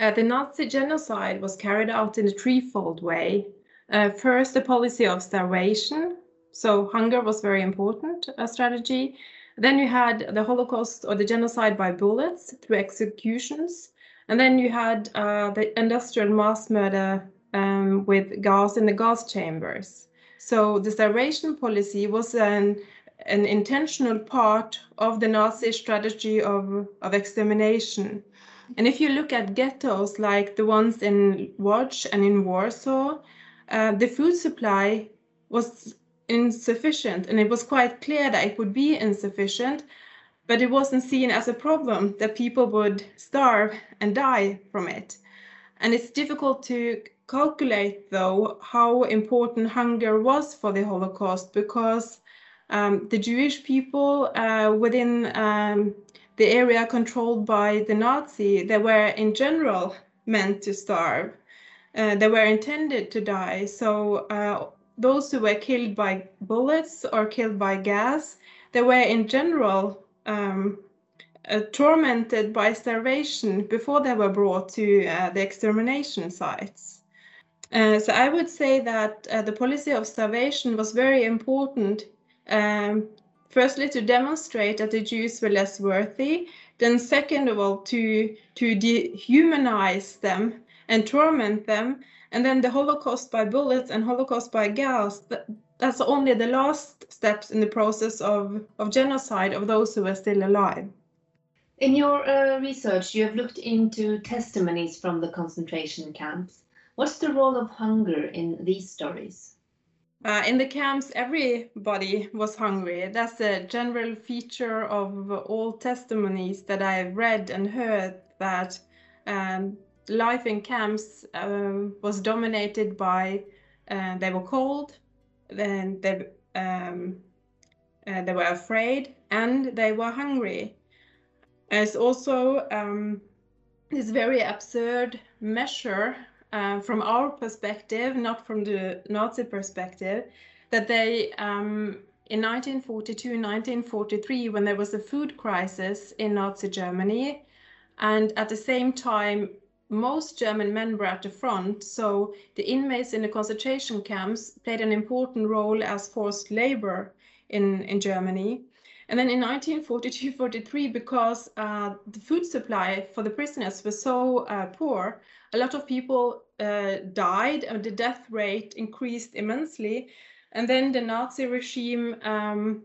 Uh, the Nazi genocide was carried out in a threefold way. Uh, first, the policy of starvation. So hunger was very important a strategy. Then you had the Holocaust or the genocide by bullets through executions. And then you had uh, the industrial mass murder um, with gas in the gas chambers. So the starvation policy was an, an intentional part of the Nazi strategy of, of extermination. And if you look at ghettos like the ones in Łódź and in Warsaw, uh, the food supply was insufficient and it was quite clear that it would be insufficient, but it wasn't seen as a problem that people would starve and die from it. And it's difficult to calculate, though, how important hunger was for the Holocaust because um, the Jewish people uh, within um, the area controlled by the Nazi, they were in general meant to starve. Uh, they were intended to die. So uh, those who were killed by bullets or killed by gas, they were in general um, uh, tormented by starvation before they were brought to uh, the extermination sites. Uh, so I would say that uh, the policy of starvation was very important um, firstly to demonstrate that the Jews were less worthy, then second of all to to dehumanize them and torment them, and then the Holocaust by bullets and Holocaust by gas. That, that's only the last steps in the process of, of genocide of those who are still alive. In your uh, research, you have looked into testimonies from the concentration camps. What's the role of hunger in these stories? Uh, in the camps, everybody was hungry. That's a general feature of all testimonies that I've read and heard that um, life in camps uh, was dominated by uh, they were cold, then they, um, uh, they were afraid, and they were hungry. It's also um, this very absurd measure uh, from our perspective, not from the Nazi perspective, that they um, in 1942, 1943, when there was a food crisis in Nazi Germany, and at the same time, most German men were at the front, so the inmates in the concentration camps played an important role as forced labor in, in Germany. And then in 1942-43, because uh, the food supply for the prisoners was so uh, poor, a lot of people uh, died and the death rate increased immensely. And then the Nazi regime um,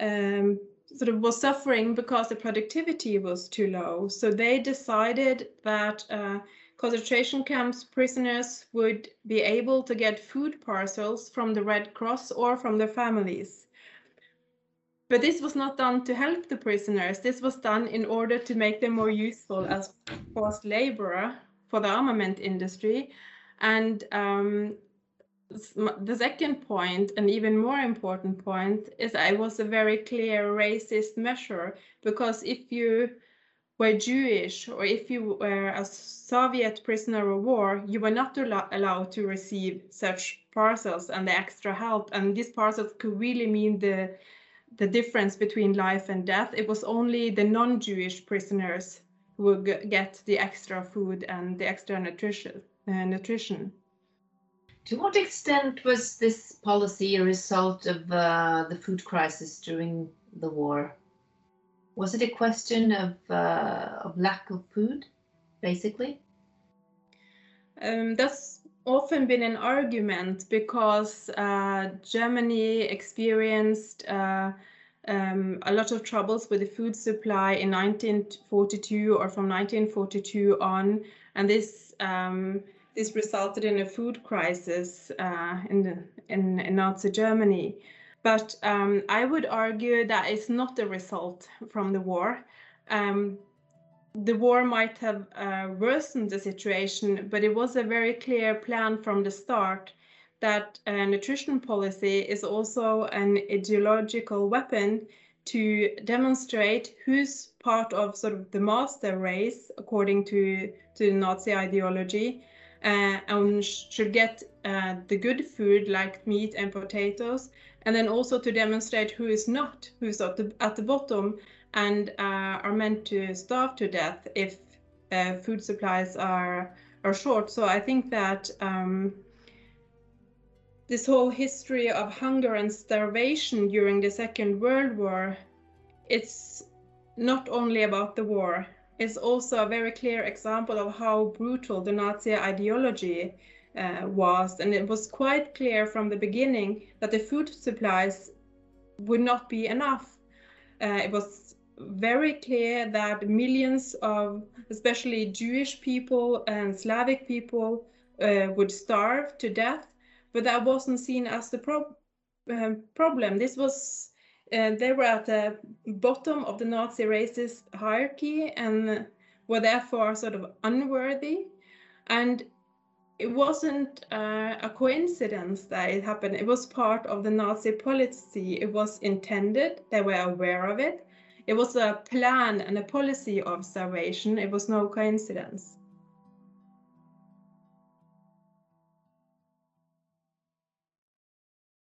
um, sort of was suffering because the productivity was too low. So they decided that uh, concentration camps prisoners would be able to get food parcels from the Red Cross or from their families. But this was not done to help the prisoners. This was done in order to make them more useful as forced laborer for the armament industry. And um, the second point, and even more important point, is I was a very clear racist measure because if you were Jewish or if you were a Soviet prisoner of war, you were not allowed to receive such parcels and the extra help. And these parcels could really mean the the difference between life and death. It was only the non-Jewish prisoners who would get the extra food and the extra nutrition. Uh, nutrition. To what extent was this policy a result of uh, the food crisis during the war? Was it a question of, uh, of lack of food, basically? Um, that's often been an argument because uh, Germany experienced uh, um, a lot of troubles with the food supply in 1942 or from 1942 on, and this um, this resulted in a food crisis uh, in, in, in, Nazi Germany. But um, I would argue that it's not a result from the war. Um, the war might have uh, worsened the situation, but it was a very clear plan from the start that a nutrition policy is also an ideological weapon to demonstrate who's part of sort of the master race according to to Nazi ideology uh, and should get uh, the good food like meat and potatoes, and then also to demonstrate who is not, who's at the, at the bottom and uh, are meant to starve to death if uh, food supplies are are short. So I think that um, this whole history of hunger and starvation during the Second World War, it's not only about the war. It's also a very clear example of how brutal the Nazi ideology uh, was, and it was quite clear from the beginning that the food supplies would not be enough. Uh, it was very clear that millions of, especially Jewish people and Slavic people, uh, would starve to death, but that wasn't seen as the pro uh, problem. This was, uh, they were at the bottom of the Nazi racist hierarchy and were therefore sort of unworthy. And it wasn't uh, a coincidence that it happened. It was part of the Nazi policy. It was intended. They were aware of it. It was a plan and a policy of starvation. It was no coincidence.